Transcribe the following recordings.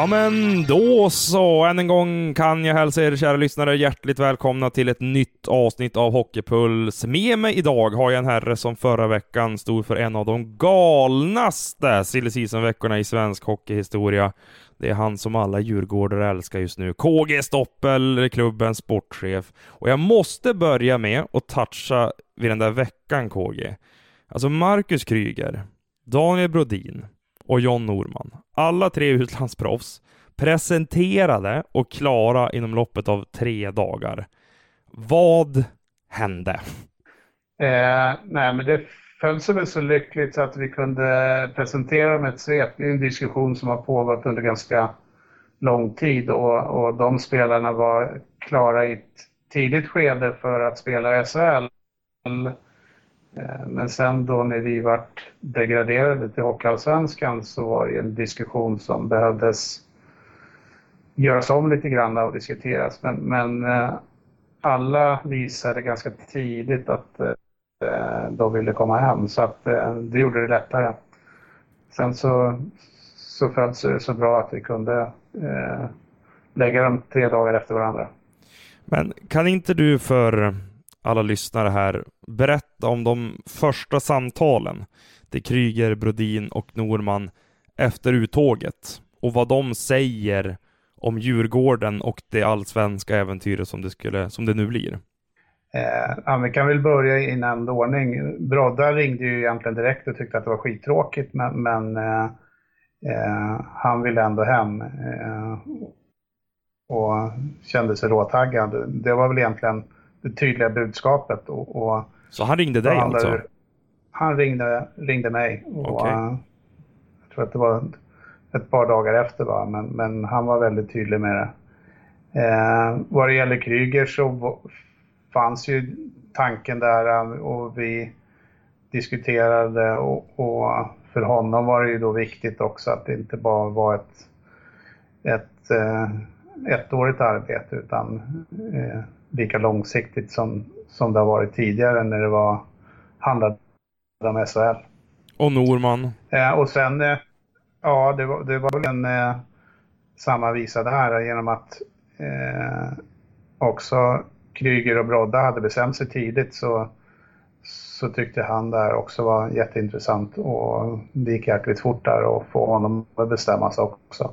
Ja men då så, än en gång kan jag hälsa er kära lyssnare hjärtligt välkomna till ett nytt avsnitt av Hockeypuls. Med mig idag har jag en herre som förra veckan stod för en av de galnaste silly season-veckorna i svensk hockeyhistoria. Det är han som alla djurgårdare älskar just nu. KG Stoppel, klubbens sportchef. Och jag måste börja med att toucha vid den där veckan KG. Alltså Marcus Kryger, Daniel Brodin, och John Norman. Alla tre utlandsproffs presenterade och klara inom loppet av tre dagar. Vad hände? Eh, nej, men det föll sig väl så lyckligt så att vi kunde presentera med ett svep. Det är en diskussion som har pågått under ganska lång tid och, och de spelarna var klara i ett tidigt skede för att spela SHL. Eh, men sen då när vi vart degraderade till Hockeyallsvenskan så var det en diskussion som behövdes göras om lite grann och diskuteras. Men, men eh, alla visade ganska tidigt att eh, de ville komma hem så att det gjorde det lättare. Sen så, så föll det så bra att vi kunde lägga dem tre dagar efter varandra. Men kan inte du för alla lyssnare här berätta om de första samtalen till Kryger, Brodin och Norman efter uttåget och vad de säger om Djurgården och det allsvenska äventyret som det, skulle, som det nu blir. Eh, ja, vi kan väl börja i nämnd ordning. Brodda ringde ju egentligen direkt och tyckte att det var skittråkigt men, men eh, eh, han ville ändå hem eh, och kände sig råtaggad. Det var väl egentligen det tydliga budskapet. Och, och så han ringde dig alltså? Han ringde, ringde mig. Och, okay. uh, jag tror att det var ett par dagar efter, va? Men, men han var väldigt tydlig med det. Eh, vad det gäller Kryger så fanns ju tanken där eh, och vi diskuterade och, och, för honom var det ju då viktigt också att det inte bara var ett, ett eh, ettårigt arbete utan eh, lika långsiktigt som, som det har varit tidigare när det var handlade om SHL. Och Norman? Eh, och sen, eh, ja det var, det var en eh, samma visa där genom att eh, också Kryger och Brodda hade bestämt sig tidigt så, så tyckte han där också var jätteintressant och det gick jäkligt fort där att få honom att bestämma sig också.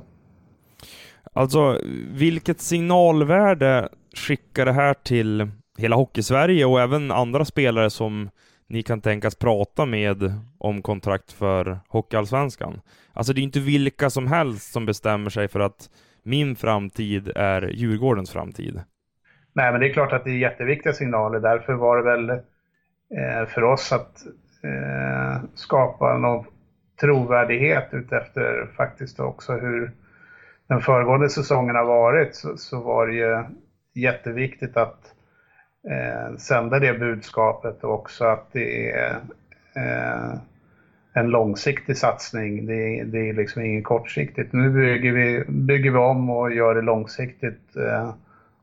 Alltså, vilket signalvärde skicka det här till hela Hockeysverige och även andra spelare som ni kan tänkas prata med om kontrakt för Hockeyallsvenskan? Alltså, det är inte vilka som helst som bestämmer sig för att min framtid är Djurgårdens framtid. Nej, men det är klart att det är jätteviktiga signaler. Därför var det väl eh, för oss att eh, skapa någon trovärdighet utefter faktiskt också hur den föregående säsongen har varit så, så var det ju jätteviktigt att eh, sända det budskapet och också att det är eh, en långsiktig satsning. Det, det är liksom inget kortsiktigt. Nu bygger vi, bygger vi om och gör det långsiktigt eh,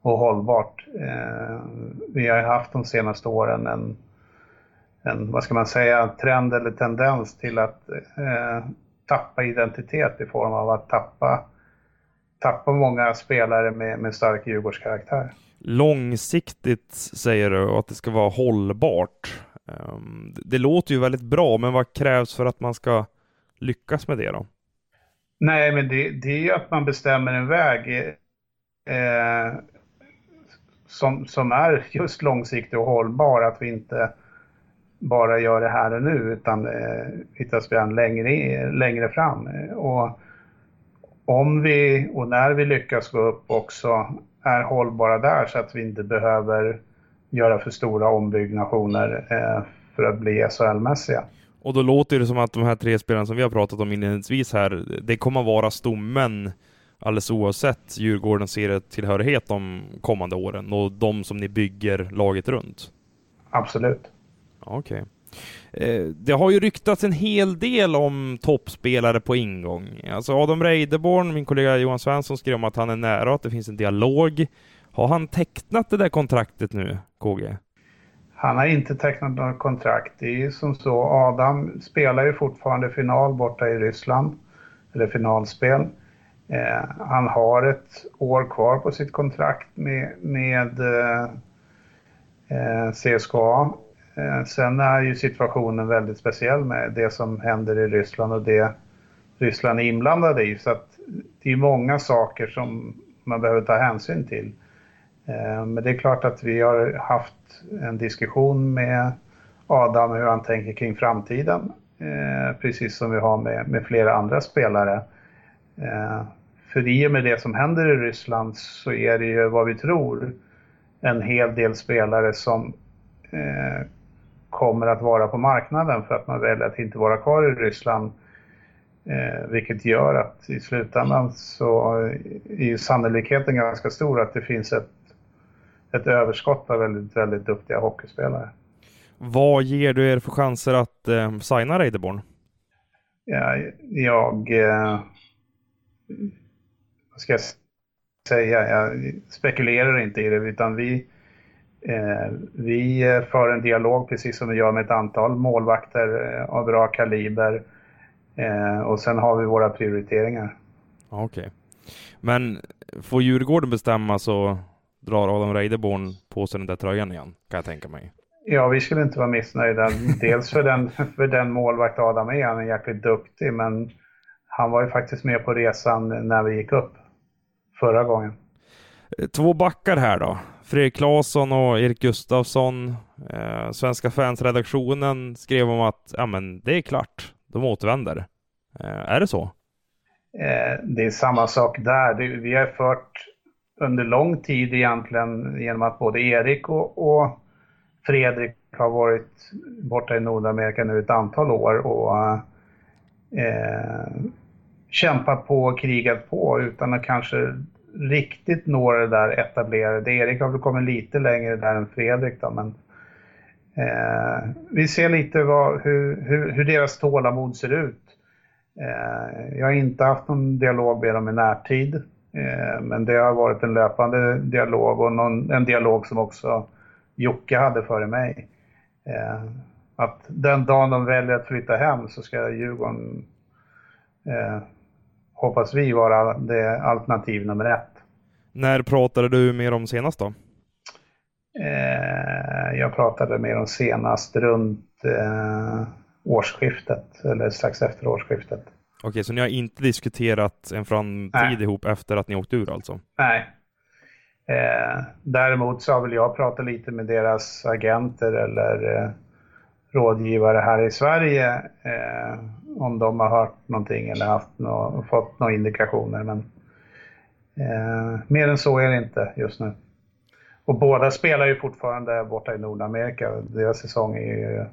och hållbart. Eh, vi har haft de senaste åren en, en, vad ska man säga, trend eller tendens till att eh, tappa identitet i form av att tappa tappar många spelare med, med stark Djurgårdskaraktär. Långsiktigt säger du och att det ska vara hållbart. Um, det låter ju väldigt bra, men vad krävs för att man ska lyckas med det då? Nej, men det, det är ju att man bestämmer en väg eh, som, som är just långsiktig och hållbar. Att vi inte bara gör det här och nu utan eh, hittar spelaren längre, längre fram. Och om vi och när vi lyckas gå upp också är hållbara där så att vi inte behöver göra för stora ombyggnationer eh, för att bli SHL-mässiga. Och då låter det som att de här tre spelarna som vi har pratat om inledningsvis här, det kommer vara stommen alldeles oavsett Djurgårdens serietillhörighet de kommande åren och de som ni bygger laget runt? Absolut. Okej. Okay. Eh, det har ju ryktats en hel del om toppspelare på ingång. Alltså Adam Reideborn, min kollega Johan Svensson skrev om att han är nära och att det finns en dialog. Har han tecknat det där kontraktet nu, KG? Han har inte tecknat något kontrakt. Det är ju som så, Adam spelar ju fortfarande final borta i Ryssland, eller finalspel. Eh, han har ett år kvar på sitt kontrakt med, med eh, eh CSKA. Eh, sen är ju situationen väldigt speciell med det som händer i Ryssland och det Ryssland är inblandade i. Så att det är många saker som man behöver ta hänsyn till. Eh, men det är klart att vi har haft en diskussion med Adam hur han tänker kring framtiden. Eh, precis som vi har med, med flera andra spelare. För i och med det som händer i Ryssland så är det ju vad vi tror en hel del spelare som kommer att vara på marknaden för att man väljer att inte vara kvar i Ryssland. Eh, vilket gör att i slutändan så är sannolikheten ganska stor att det finns ett ett överskott av väldigt, väldigt duktiga hockeyspelare. Vad ger du er för chanser att eh, signa Reideborn? Ja, jag... Eh, vad ska jag säga? Jag spekulerar inte i det, utan vi, vi för en dialog precis som vi gör med ett antal målvakter eh, av bra kaliber. Eh, och sen har vi våra prioriteringar. Okej. Okay. Men får Djurgården bestämma så drar Adam Reideborn på sig den där tröjan igen, kan jag tänka mig. Ja, vi skulle inte vara missnöjda. Dels för den, för den målvakt Adam är, han är jäkligt duktig, men han var ju faktiskt med på resan när vi gick upp förra gången. Två backar här då. Fredrik Claesson och Erik Gustafsson. Eh, Svenska fansredaktionen skrev om att ja, men det är klart, de återvänder. Eh, är det så? Eh, det är samma sak där. Det, vi har fört under lång tid egentligen genom att både Erik och, och Fredrik har varit borta i Nordamerika nu ett antal år och eh, kämpat på och krigat på utan att kanske riktigt nå det där etablerade. Erik har väl kommit lite längre där än Fredrik då, men eh, vi ser lite vad, hur, hur, hur, deras tålamod ser ut. Eh, jag har inte haft någon dialog med dem i närtid. Eh, men det har varit en löpande dialog och någon, en dialog som också Jocke hade före mig. Eh, att den dagen de väljer att flytta hem så ska Djurgården, eh, hoppas vi, vara det alternativ nummer ett. När pratade du mer om senast då? Eh, jag pratade med dem senast runt eh, årsskiftet, eller strax efter årsskiftet. Okej, så ni har inte diskuterat en framtid Nej. ihop efter att ni åkt ur alltså? Nej. Eh, däremot så har väl jag pratat lite med deras agenter eller eh, rådgivare här i Sverige eh, om de har hört någonting eller haft no fått några indikationer. Men eh, mer än så är det inte just nu. Och båda spelar ju fortfarande borta i Nordamerika. Deras säsong är ju,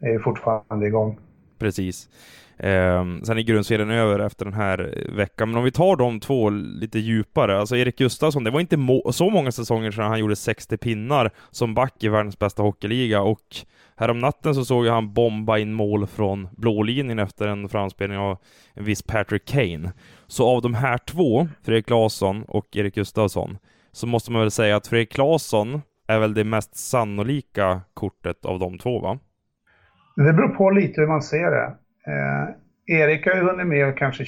är ju fortfarande igång. Precis. Eh, sen är grundserien över efter den här veckan, men om vi tar de två lite djupare, alltså Erik Gustafsson, det var inte så många säsonger sedan han gjorde 60 pinnar som back i världens bästa hockeyliga och härom natten så såg jag han bomba in mål från blålinjen efter en framspelning av en viss Patrick Kane. Så av de här två, Fredrik Claesson och Erik Gustafsson, så måste man väl säga att Fredrik Claesson är väl det mest sannolika kortet av de två, va? Det beror på lite hur man ser det. Eh, Erik har ju hunnit med och kanske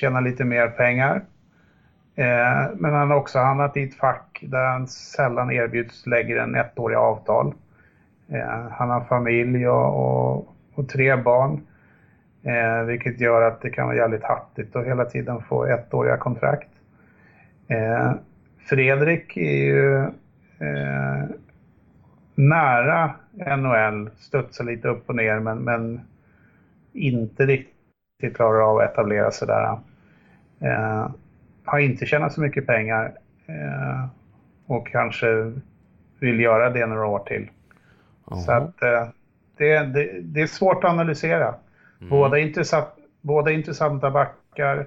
tjäna lite mer pengar. Eh, men han har också hamnat i ett fack där han sällan erbjuds längre än ettåriga avtal. Eh, han har familj och, och, och tre barn. Eh, vilket gör att det kan vara jävligt hattigt att hela tiden få ettåriga kontrakt. Eh, Fredrik är ju eh, nära NHL, studsar lite upp och ner men, men inte riktigt klarar av att etablera sig där. eh, har inte tjänat så mycket pengar eh, och kanske vill göra det några år till. Aha. Så att eh, det, det, det, är svårt att analysera. Mm. Båda, intressant, båda intressanta backar,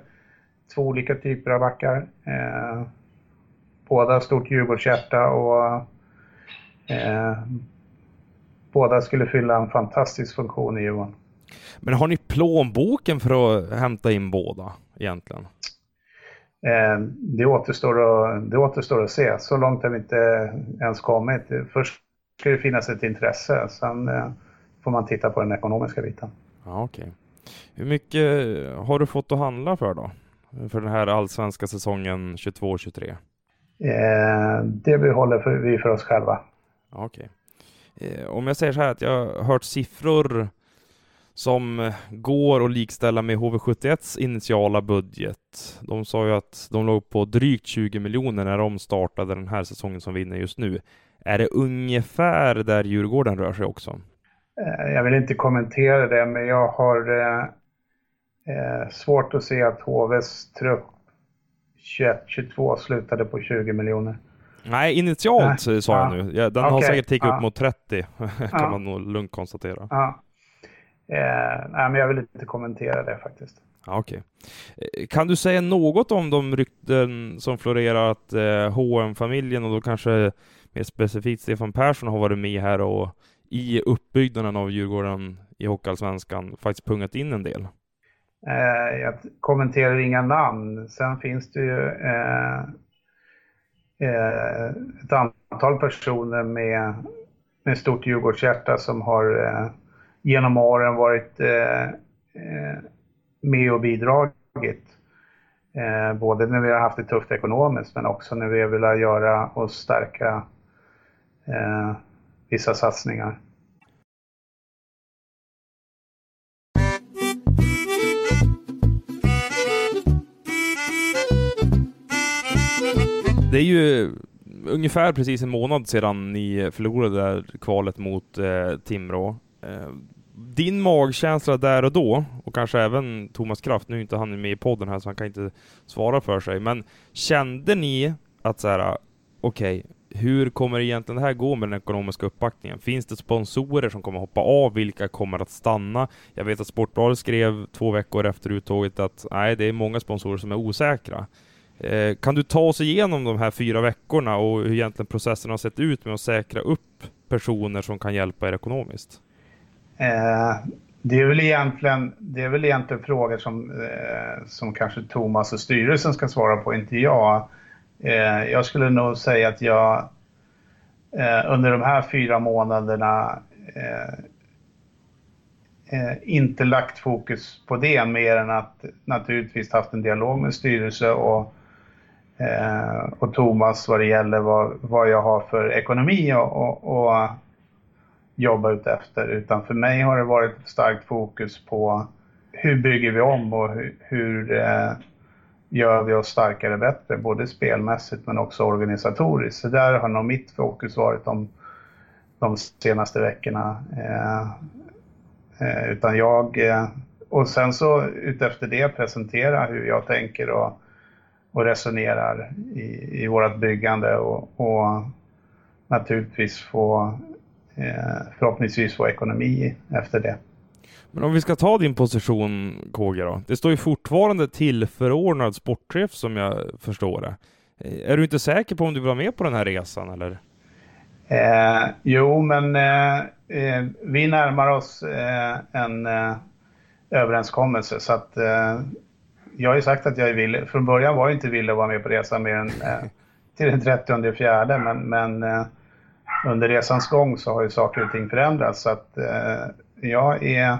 två olika typer av backar. Eh, båda stort Djurgårdshjärta och eh, båda skulle fylla en fantastisk funktion i Djurgården. Men har ni plånboken för att hämta in båda egentligen? Eh, det, återstår att, det återstår att se. Så långt har vi inte ens kommit. Först ska det finnas ett intresse, sen eh, får man titta på den ekonomiska biten. Ja, okay. Hur mycket har du fått att handla för då? För den här allsvenska säsongen 22-23? Eh, det behåller för, vi för oss själva. Okej. Okay. Eh, om jag säger så här att jag har hört siffror som går att likställa med HV71s initiala budget. De sa ju att de låg på drygt 20 miljoner när de startade den här säsongen som vinner just nu. Är det ungefär där Djurgården rör sig också? Eh, jag vill inte kommentera det, men jag har eh, eh svårt att se att HVs trupp 21-22 slutade på 20 miljoner. Nej, initialt Nej. sa jag nu. Ja, den okay. har säkert tickat upp mot 30, kan man nog lugnt konstatera. Ja. Eh, nej, men jag vill inte kommentera det faktiskt. Ja, okay. Eh, kan du säga något om de rykten som florerar att eh, hm familjen och då kanske mer specifikt Stefan Persson har varit med här och i uppbyggnaden av Djurgården i Hockeyallsvenskan faktiskt pungat in en del? Eh, jag kommenterar inga namn. Sen finns det ju eh, eh, ett antal personer med, med stort Djurgårdshjärta som har eh, genom åren varit eh, eh, med och bidragit. Eh, både när vi har haft det tufft ekonomiskt men också när vi har velat göra och stärka eh, vissa satsningar. Det är ju ungefär precis en månad sedan ni förlorade kvalet mot eh, Timrå. Eh, din magkänsla där och då, och kanske även Thomas Kraft, nu är inte han med i podden här så han kan inte svara för sig, men kände ni att så här, okej, okay, hur kommer egentligen det här gå med den ekonomiska uppbackningen? Finns det sponsorer som kommer hoppa av? Vilka kommer att stanna? Jag vet att Sportbladet skrev två veckor efter uttåget att nej, det är många sponsorer som är osäkra. Eh, kan du ta oss igenom de här fyra veckorna och hur egentligen processen har sett ut med att säkra upp personer som kan hjälpa er ekonomiskt? Eh, det är väl egentligen, det är väl egentligen frågor som, eh, som kanske Thomas och styrelsen ska svara på, inte jag. Eh, jag skulle nog säga att jag eh, under de här fyra månaderna eh, eh, inte lagt fokus på det mer än att naturligtvis haft en dialog med styrelse och, eh, och Thomas vad det gäller vad, vad jag har för ekonomi och, och, och jobba ut efter. Utan för mig har det varit ett starkt fokus på hur bygger vi om och hur, hur eh, gör vi oss starkare och bättre, både spelmässigt men också organisatoriskt. Så där har nog mitt fokus varit de, de senaste veckorna. Eh, eh, utan jag, eh, och sen så utefter det presentera hur jag tänker och, och resonerar i, i vårt byggande och, och naturligtvis få förhoppningsvis få ekonomi efter det. Men om vi ska ta din position KG då. Det står ju fortfarande tillförordnad sportchef som jag förstår det. Eh, är du inte säker på om du vill vara med på den här resan eller? Eh, jo, men eh, eh vi närmar oss eh, en överenskommelse så att jag har ju sagt att jag är villig. Från början var jag inte villig att vara med på resan mer än till den 30 fjärde, men, men under resans gång så har ju saker och ting förändrats. Så att eh, jag är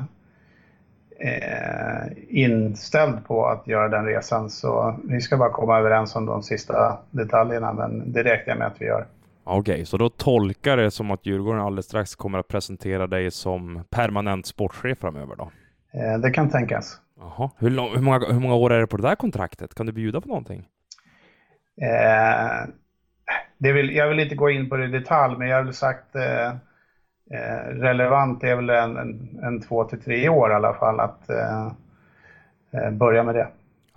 eh, inställd på att göra den resan. Så vi ska bara komma överens om de sista detaljerna, men det räknar jag med att vi gör. Okej, okay, så då tolkar det som att Djurgården alldeles strax kommer att presentera dig som permanent sportchef framöver då? Eh, det kan tänkas. Jaha. Hur, hur, många, hur många år är det på det där kontraktet? Kan du bjuda på någonting? Eh, det vill, jag vill inte gå in på det i detalj, men jag har väl sagt eh, eh, relevant är väl en, en, en, två till tre år i alla fall att eh, eh börja med det.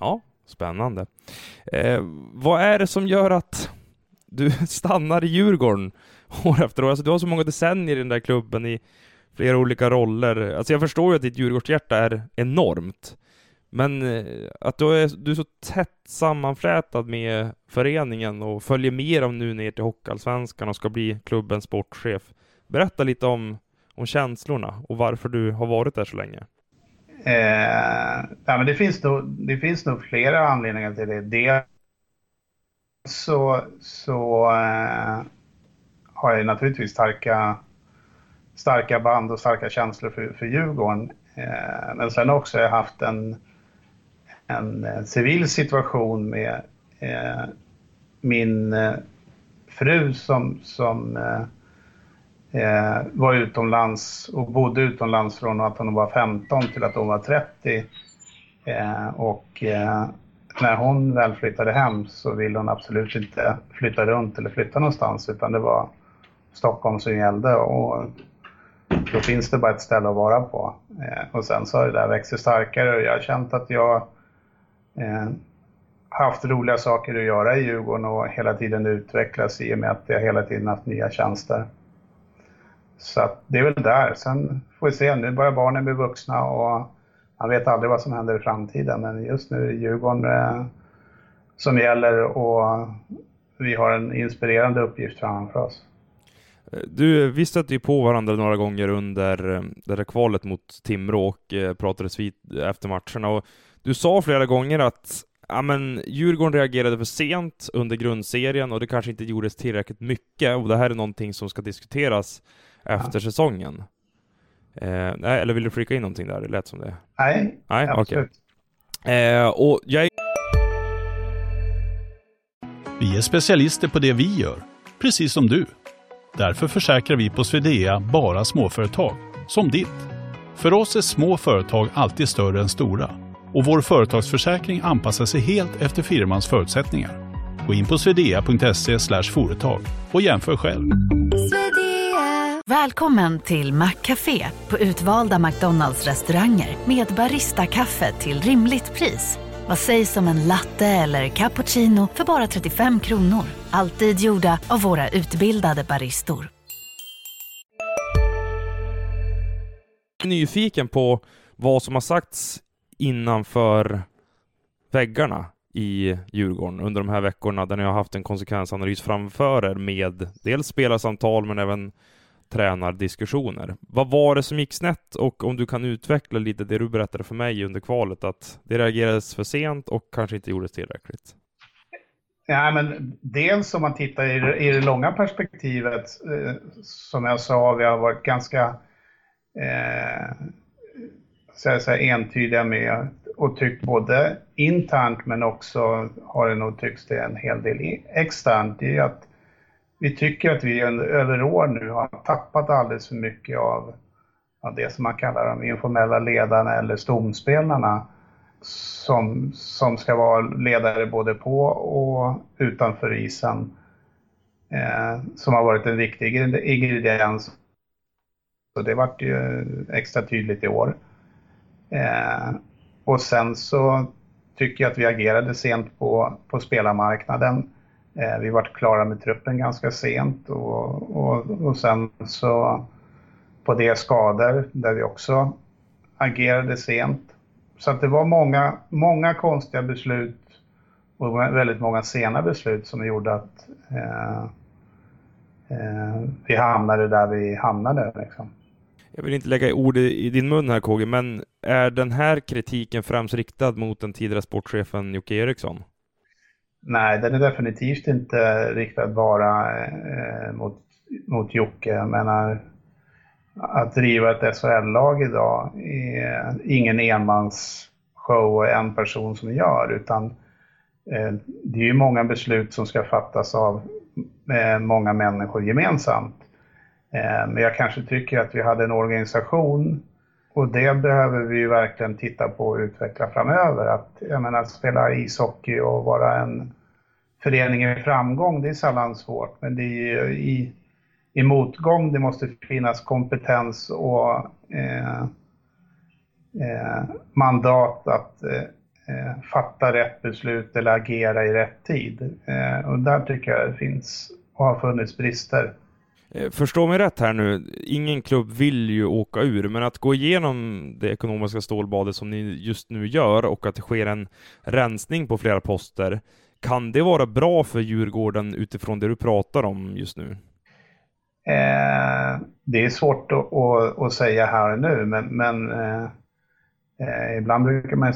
Ja, Spännande. Eh, vad är det som gör att du stannar i Djurgården år efter år? Alltså, du har så många decennier i den där klubben i flera olika roller. Alltså jag förstår ju att ditt Djurgårdshjärta är enormt. Men eh, att du är, du är så tätt sammanflätad med föreningen och följer med dem nu ner till Hockeyallsvenskan och ska bli klubbens sportchef. Berätta lite om, om känslorna och varför du har varit där så länge. Eh, ja, men det, finns nog, det finns nog flera anledningar till det. Dels så, så eh, har jag naturligtvis starka, starka band och starka känslor för, för Djurgården. Eh, men sen också har jag haft en, en eh, civil situation med eh, min eh, fru som, som eh, eh var utomlands och bodde utomlands från att hon var 15 till att hon var 30. Eh, och eh, när hon väl flyttade hem så ville hon absolut inte flytta runt eller flytta någonstans utan det var Stockholm som gällde och då finns det bara ett ställe att vara på. Eh, och sen så har det där växt starkare och jag har känt att jag eh, Eh, haft roliga saker att göra i Djurgården och hela tiden utvecklas i och med att jag hela tiden haft nya tjänster. Så att det är väl där. Sen får vi se, nu börjar barnen bli vuxna och man vet aldrig vad som händer i framtiden. Men just nu är det Djurgården eh, som gäller och vi har en inspirerande uppgift framför oss. Eh, du, vi stötte ju på varandra några gånger under det där kvalet mot Timrå och pratades vid efter matcherna. Och du sa flera gånger att ja, men Djurgården reagerade för sent under grundserien och det kanske inte gjordes tillräckligt mycket och det här är någonting som ska diskuteras efter säsongen. Eh, nej, eller vill du flika in någonting där? Det lät som det. Nej, nej absolut. Okay. Eh, och jag... Vi är specialister på det vi gör, precis som du. Därför försäkrar vi på Swedea bara småföretag, som ditt. För oss är små företag alltid större än stora och vår företagsförsäkring anpassar sig helt efter firmans förutsättningar. Gå in på swedea.se företag och jämför själv. Välkommen till Maccafé på utvalda McDonalds restauranger med Baristakaffe till rimligt pris. Vad sägs om en latte eller cappuccino för bara 35 kronor? Alltid gjorda av våra utbildade baristor. Nyfiken på vad som har sagts innanför väggarna i Djurgården under de här veckorna där ni har haft en konsekvensanalys framför er med dels spelarsamtal men även tränardiskussioner. Vad var det som gick snett och om du kan utveckla lite det du berättade för mig under kvalet, att det reagerades för sent och kanske inte gjordes tillräckligt? Ja, men dels om man tittar i det, i det långa perspektivet, eh, som jag sa, vi har varit ganska eh, så säga, entydiga med och tyckt både internt men också har det nog tyckts det en hel del externt, det är att vi tycker att vi över år nu har tappat alldeles för mycket av, av det som man kallar de informella ledarna eller stomspelarna som, som ska vara ledare både på och utanför isen. Eh, som har varit en viktig ingrediens. Så det vart ju extra tydligt i år. Eh, och sen så tycker jag att vi agerade sent på, på spelarmarknaden. Eh, vi vart klara med truppen ganska sent och, och, och sen så på det skador där vi också agerade sent. Så att det var många, många konstiga beslut och väldigt många sena beslut som gjorde att eh, eh, vi hamnade där vi hamnade. Liksom. Jag vill inte lägga ord i din mun här KG, men är den här kritiken främst riktad mot den tidigare sportchefen Jocke Eriksson? Nej, den är definitivt inte riktad bara eh, mot, mot Jocke. Jag menar, att driva ett SHL-lag idag är ingen enmansshow och en person som gör, utan eh, det är ju många beslut som ska fattas av eh, många människor gemensamt. Eh, men jag kanske tycker att vi hade en organisation och det behöver vi ju verkligen titta på och utveckla framöver. Att, jag menar, spela ishockey och vara en förening i framgång, det är sällan svårt. Men det är i, i motgång det måste finnas kompetens och eh, eh, mandat att eh, eh, fatta rätt beslut eller agera i rätt tid. Eh, och där tycker jag det finns och har funnits brister. Eh, Förstå mig rätt här nu, ingen klubb vill ju åka ur, men att gå igenom det ekonomiska stålbadet som ni just nu gör och att det sker en rensning på flera poster, kan det vara bra för Djurgården utifrån det du pratar om just nu? Eh, det är svårt att, att, att, säga här och nu, men, men eh, eh, ibland brukar man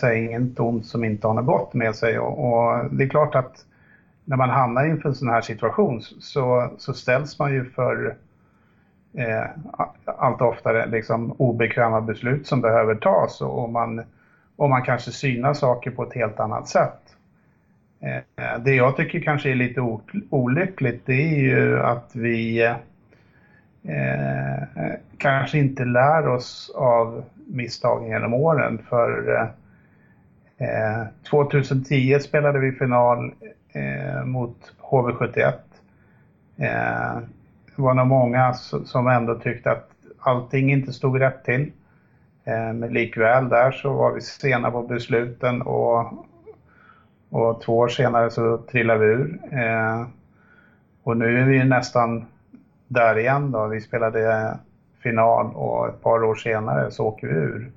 säga inget ont som inte har något gott med sig. Och, och, det är klart att när man hamnar inför en sån här situation så, så ställs man ju för eh, allt oftare liksom obekväma beslut som behöver tas och man, och man kanske synar saker på ett helt annat sätt. Eh, det jag tycker kanske är lite olyckligt det är ju att vi eh, kanske inte lär oss av misstagen genom åren. För eh, eh 2010 spelade vi final eh, mot HV71. Eh, det var nog många som ändå tyckte att allting inte stod rätt till. Eh, men likväl där så var vi sena på besluten och och två år senare så trillade vi ur. Eh, och nu är vi nästan där igen då. Vi spelade final och ett par år senare så åker vi ur.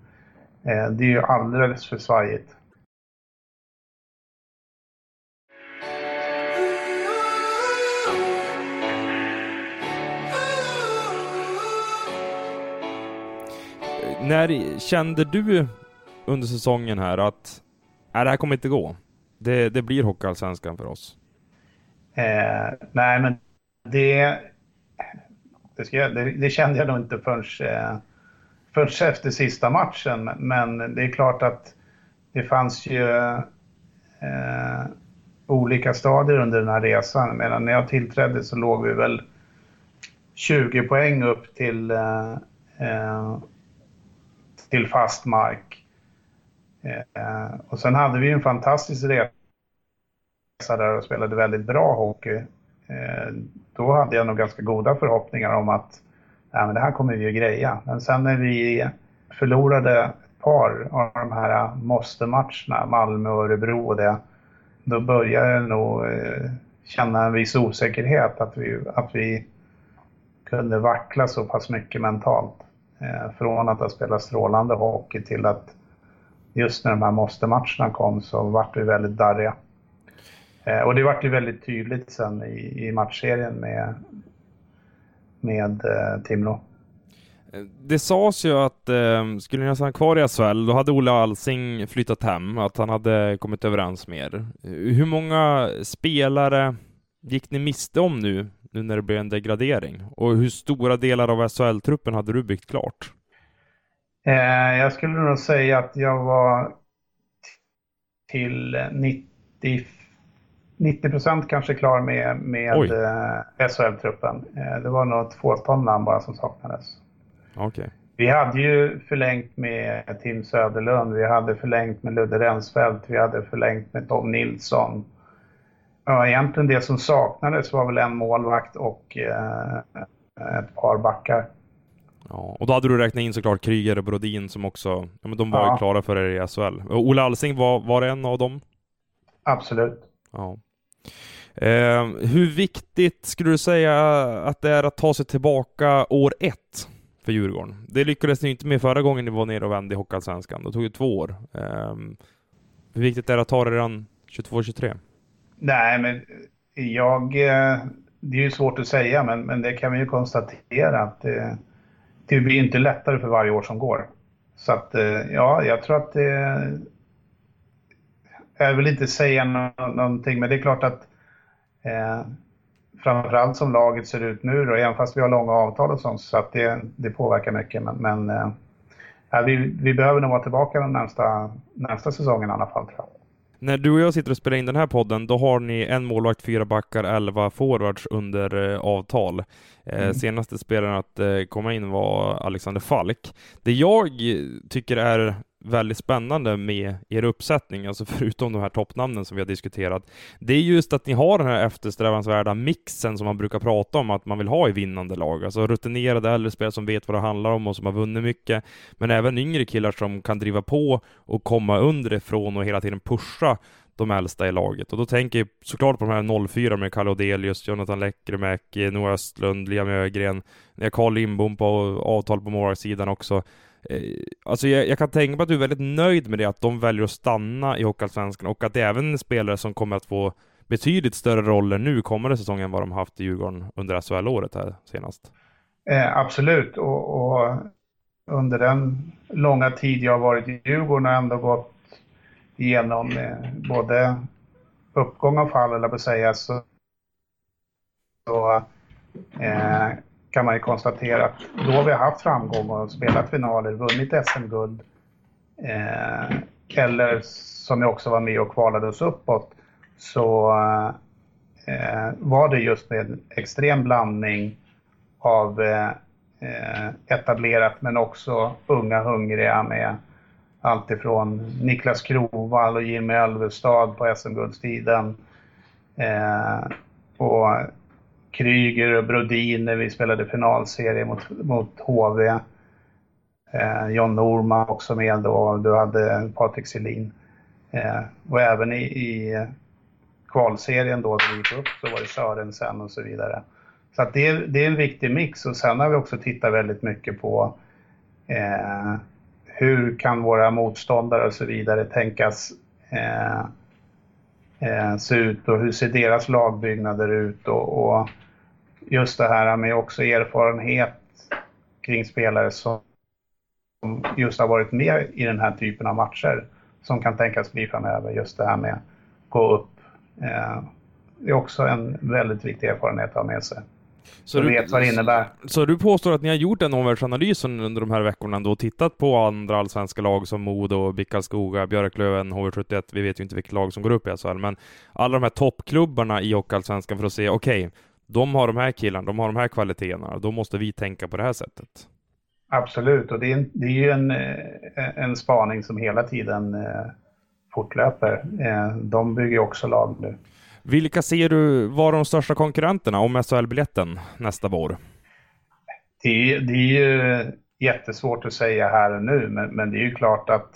Eh, det är ju alldeles för svajigt. När kände du under säsongen här att äh, det här kommer inte gå? Det, det blir Hockeyallsvenskan för oss. Eh, nej, men det, det, jag, det, det, kände jag nog inte förrän, eh, förrän efter sista matchen. Men det är klart att det fanns ju eh, olika stadier under den här resan. Medan när jag tillträdde så låg vi väl 20 poäng upp till, eh, eh till fast mark. Eh, och sen hade vi en fantastisk resa där och spelade väldigt bra hockey. Eh, då hade jag nog ganska goda förhoppningar om att Nej, men det här kommer vi att greja. Men sen när vi förlorade ett par av de här måste-matcherna, Malmö och Örebro och det, då började jag nog eh, känna en viss osäkerhet att vi, att vi kunde vackla så pass mycket mentalt. Eh, från att ha spelat strålande hockey till att just när de här måste-matcherna kom så vart vi väldigt darriga. Eh, och det vart ju väldigt tydligt sen i, i matchserien med, med eh, Timrå. Det sades ju att eh, skulle ni stanna kvar i SHL, då hade Olle Alsing flyttat hem, att han hade kommit överens med er. Hur många spelare gick ni miste om nu, nu när det blev en degradering? Och hur stora delar av SHL-truppen hade du byggt klart? Eh, jag skulle nog säga att jag var till 90 90 procent kanske klar med, med eh, SHL-truppen. Eh, det var nog ett fåtal namn bara som saknades. Okay. Vi hade ju förlängt med Tim Söderlund, vi hade förlängt med Ludde Rensfeldt, vi hade förlängt med Tom Nilsson. Ja, egentligen det som saknades var väl en målvakt och eh, ett par backar. Ja, och då hade du räknat in såklart Kryger och Brodin som också, ja men de var ja. ju klara för er i SHL. Och Olle Alsing, var, var en av dem? Absolut. Ja. Eh, hur viktigt skulle du säga att det är att ta sig tillbaka år ett för Djurgården? Det lyckades ni inte med förra gången ni var nere och vände i Hockeyallsvenskan. Det tog ju två år. Eh, hur viktigt är det att ta det redan 22-23? Nej, men eh, jag... Eh, det är ju svårt att säga, men, men det kan vi ju konstatera att det, det blir inte lättare för varje år som går. Så att ja, jag tror att det... Jag vill inte säga någonting, men det är klart att eh, framförallt som laget ser ut nu då, även fast vi har långa avtal och sånt, så att det, det påverkar mycket. Men, men eh, vi, vi behöver nog vara tillbaka den närmsta, närmsta säsongen i alla fall tror jag. När du och jag sitter och spelar in den här podden, då har ni en målvakt, fyra backar, elva forwards under eh, avtal. Eh, mm. Senaste spelaren att eh, komma in var Alexander Falk. Det jag tycker är väldigt spännande med er uppsättning, alltså förutom de här toppnamnen som vi har diskuterat, det är just att ni har den här eftersträvansvärda mixen som man brukar prata om att man vill ha i vinnande lag. Alltså rutinerade äldre spelare som vet vad det handlar om och som har vunnit mycket, men även yngre killar som kan driva på och komma underifrån och hela tiden pusha de äldsta i laget. Och då tänker jag såklart på de här 04 med Kalle Odelius, Jonathan Lekkerimäki, Noah Östlund, Liam Ögren, Carl Lindbom på avtal på målvaktssidan också. Eh, alltså jag, jag, kan tänka mig att du är väldigt nöjd med det, att de väljer att stanna i Hockeyallsvenskan och att det är även spelare som kommer att få betydligt större roller nu kommande säsong än vad de haft i Djurgården under SHL-året här senast. Eh, absolut, och, och, under den långa tid jag har varit i Djurgården har ändå gått igenom eh, både uppgång och fall, eller på att säga, så, så eh, kan man ju konstatera att då har vi haft framgång och spelat finaler, vunnit SM-guld. Eh, eller som jag också var med och kvalade oss uppåt, så eh, var det just med en extrem blandning av eh, eh, etablerat men också unga hungriga med alltifrån Niklas Krovall och Jimmy Ölvestad på SM-guldstiden. Eh, och Kryger och Brodin när vi spelade finalserie mot, mot HV. Eh, John Norman också med då, och du hade Patrik Selin. Eh, och även i, i kvalserien då, när vi gick upp, så var det Sörensen och så vidare. Så att det, är, det är en viktig mix och sen har vi också tittat väldigt mycket på eh, hur kan våra motståndare och så vidare tänkas eh, eh, se ut och hur ser deras lagbyggnader ut och, och just det här med också erfarenhet kring spelare som just har varit med i den här typen av matcher som kan tänkas bli framöver. Just det här med att gå upp. Eh, det är också en väldigt viktig erfarenhet att ha med sig. Så du vet vad det innebär. Så du påstår att ni har gjort den omvärldsanalysen under de här veckorna då och tittat på andra allsvenska lag som Modo, Bickalskoga, Björklöven, HV71, vi vet ju inte vilket lag som går upp i SHL, men alla de här toppklubbarna i Hockeyallsvenskan för att se, okej, okay, de har de här killarna, de har de här kvaliteterna, då måste vi tänka på det här sättet. Absolut, och det är, det är ju en, eh, en spaning som hela tiden eh, fortlöper. Eh, de bygger också lag nu. Vilka ser du vara de största konkurrenterna om SHL-biljetten nästa vår? Det, det, är ju jättesvårt att säga här och nu, men, men det är ju klart att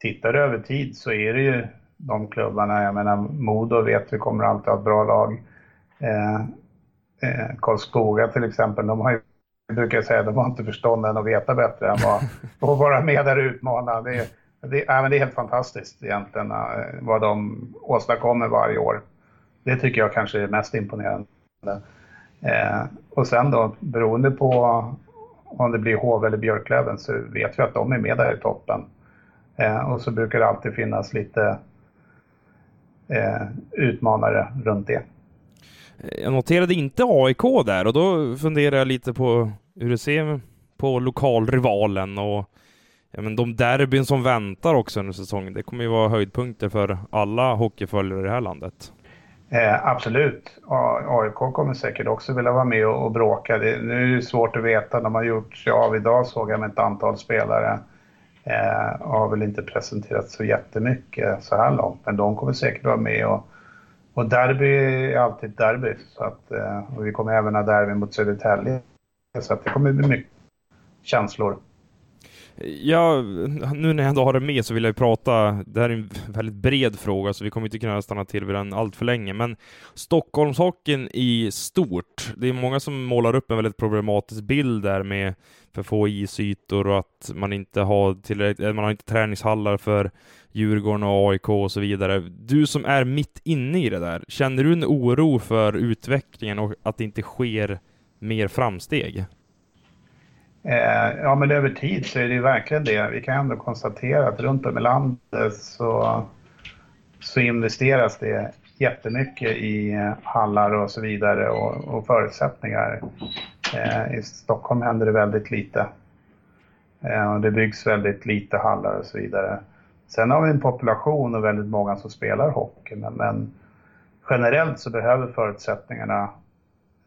tittar du över tid så är det ju de klubbarna, jag menar Modo vet vi kommer alltid ha ett bra lag. Eh, eh, Karlskoga till exempel, de har ju, brukar jag säga, de har inte förstånd än att veta bättre än vad, att vara med där och utmana. Det, det, äh, det är helt fantastiskt egentligen äh, vad de åstadkommer varje år. Det tycker jag kanske är mest imponerande. Eh, och sen då, beroende på om det blir HV eller Björklöven så vet vi att de är med där i toppen. Eh, och så brukar det alltid finnas lite eh, utmanare runt det. Jag noterade inte AIK där och då funderar jag lite på hur det ser på lokalrivalen och ja, men de derbyn som väntar också under säsongen. Det kommer ju vara höjdpunkter för alla hockeyföljare i det här landet. Eh, absolut. AIK kommer säkert också vilja vara med och, och bråka. Det, nu är det svårt att veta. De har gjort sig av idag såg jag med ett antal spelare. Eh, har väl inte presenterat så jättemycket så här långt, men de kommer säkert vara med. Och, och derby är alltid derby. Så att, eh, och vi kommer även ha derby mot Södertälje. Så att det kommer bli mycket känslor. Ja, nu när jag ändå har det med så vill jag prata, det här är en väldigt bred fråga så vi kommer inte kunna stanna till vid den allt för länge, men Stockholmshockeyn i stort, det är många som målar upp en väldigt problematisk bild där med för få isytor och att man inte har tillräckligt, eh, man har inte träningshallar för Djurgården och AIK och så vidare. Du som är mitt inne i det där, känner du en oro för utvecklingen och att det inte sker mer framsteg? Eh, ja, men över tid så är det ju verkligen det. Vi kan ändå konstatera att runt om i landet så, så investeras det jättemycket i hallar och så vidare och, och förutsättningar. Eh, I Stockholm händer det väldigt lite. Eh, och det byggs väldigt lite hallar och så vidare. Sen har vi en population och väldigt många som spelar hockey, men, men generellt så behöver förutsättningarna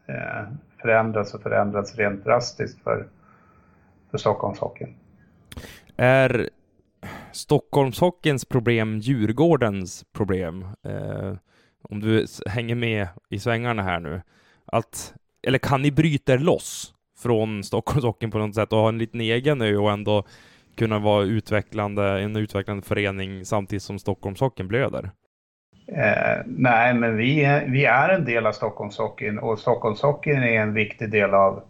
eh, förändras och förändras rent drastiskt för för Stockholmshockeyn. Är Stockholmshockeyns problem Djurgårdens problem? Eh, om du hänger med i svängarna här nu. Att, eller kan ni bryta er loss från Stockholmshockeyn på något sätt och ha en liten egen ö och ändå kunna vara utvecklande, en utvecklande förening samtidigt som Stockholmshockeyn blöder? Eh, nej, men vi är, vi är en del av Stockholmshockeyn och Stockholmshockeyn är en viktig del av,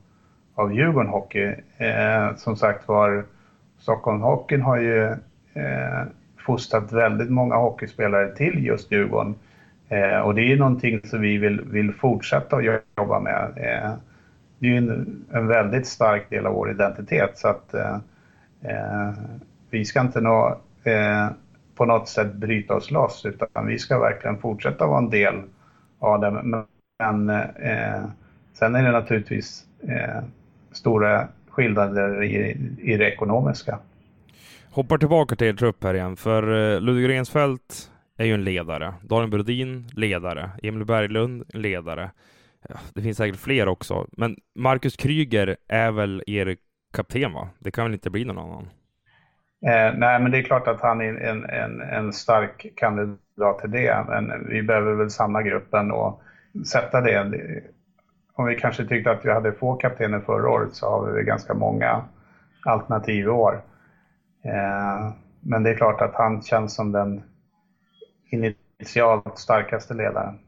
av Djurgården Hockey. Eh, som sagt var, Stockholmshockeyn har ju eh, fostrat väldigt många hockeyspelare till just Djurgården. Eh, och det är någonting som vi vill, vill fortsätta att jobba med. Eh, det är ju en, en, väldigt stark del av vår identitet så att eh, eh, vi ska inte nå eh, på något sätt bryta oss loss utan vi ska verkligen fortsätta vara en del av det. Men eh, sen är det naturligtvis eh, stora skillnader i, i det ekonomiska. Hoppar tillbaka till er trupp här igen, för eh, Ludvig Rensfeldt är ju en ledare. Daniel Brodin, ledare. Emil Berglund, ledare. Ja, det finns säkert fler också, men Marcus Kryger är väl er kapten, va? Det kan väl inte bli någon annan? Eh, nej, men det är klart att han är en, en, en stark kandidat till det, men vi behöver väl samla gruppen och sätta det. Om vi kanske tyckte att vi hade få kaptener förra året så har vi ganska många alternativ i år. Eh, men det är klart att han känns som den initialt starkaste ledaren.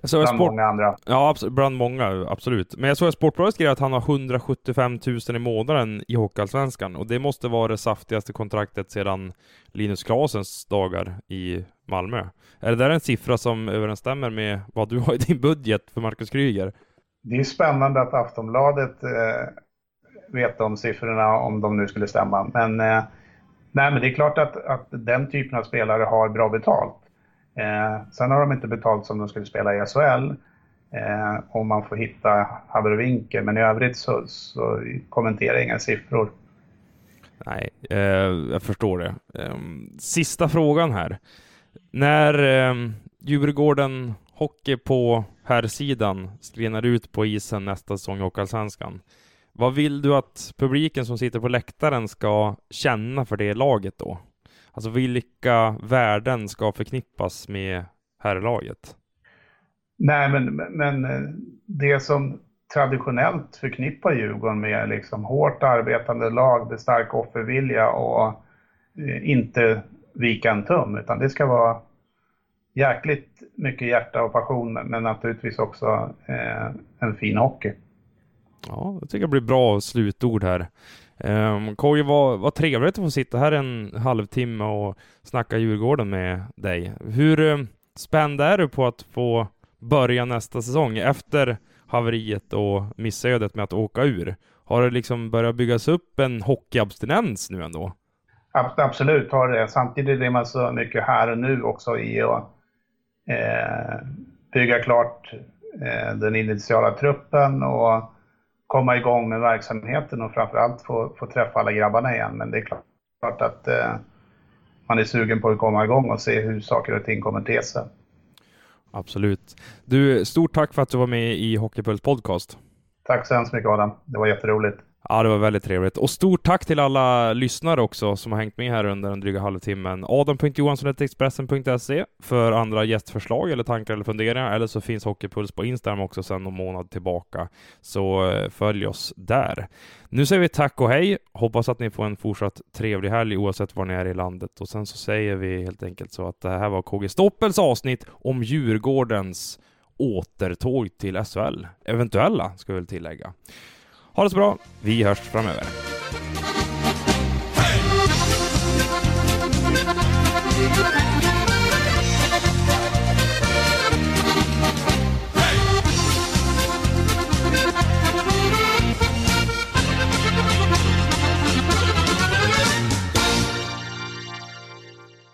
Jag såg bland sport... många andra. Ja, bland många, absolut. Men jag såg att Sportbladet skrev att han har 175 000 i månaden i Hockeyallsvenskan och det måste vara det saftigaste kontraktet sedan Linus Klasens dagar i Malmö. Är det där en siffra som överensstämmer med vad du har i din budget för Marcus Kryger? Det är spännande att Aftonbladet eh, vet de siffrorna om de nu skulle stämma. Men, eh, nej, men det är klart att, att den typen av spelare har bra betalt. Eh, sen har de inte betalt som de skulle spela i SHL. Eh, om man får hitta Havervinke, men i övrigt så, så kommenterar jag inga siffror. Nej, eh, jag förstår det. Eh, sista frågan här. När eh, Djurgården Hockey på här sidan skrinar ut på isen nästa säsong i Hockeyallsvenskan. Vad vill du att publiken som sitter på läktaren ska känna för det laget då? Alltså vilka värden ska förknippas med herrlaget? Nej, men, men eh, det som traditionellt förknippar Djurgården med liksom hårt arbetande lag, det stark offervilja och eh, inte vika en tum, utan det ska vara jäkligt mycket hjärta och passion, men naturligtvis också eh, en fin hockey. Ja, jag tycker det blir bra slutord här. Um, Koji, vad, vad trevligt att få sitta här en halvtimme och snacka Djurgården med dig. Hur um, spänd är du på att få börja nästa säsong efter haveriet och missödet med att åka ur? Har det liksom börjat byggas upp en hockeyabstinens nu ändå? Absolut har det. Samtidigt är man så mycket här och nu också i att eh, bygga klart eh, den initiala truppen och komma igång med verksamheten och framförallt få, få träffa alla grabbarna igen. Men det är klart att eh, man är sugen på att komma igång och se hur saker och ting kommer till sig. Absolut. Du, stort tack för att du var med i Hockeypuls podcast. Tack så hemskt mycket Adam. Det var jätteroligt. Ja, det var väldigt trevligt. Och stort tack till alla lyssnare också som har hängt med här under den dryga halvtimmen. Adam.Johansson.Expressen.se för andra gästförslag eller tankar eller funderingar. Eller så finns Hockeypuls på Instagram också sedan någon månad tillbaka. Så eh, följ oss där. Nu säger vi tack och hej. Hoppas att ni får en fortsatt trevlig helg oavsett var ni är i landet. Och sen så säger vi helt enkelt så att det här var KG Stoppels avsnitt om Djurgårdens återtåg till SHL. Eventuella, ska vi väl tillägga. Ha det så bra. Vi hörs framöver.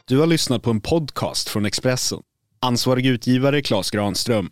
Du har lyssnat på en podcast från Expressen. Ansvarig utgivare Klas Granström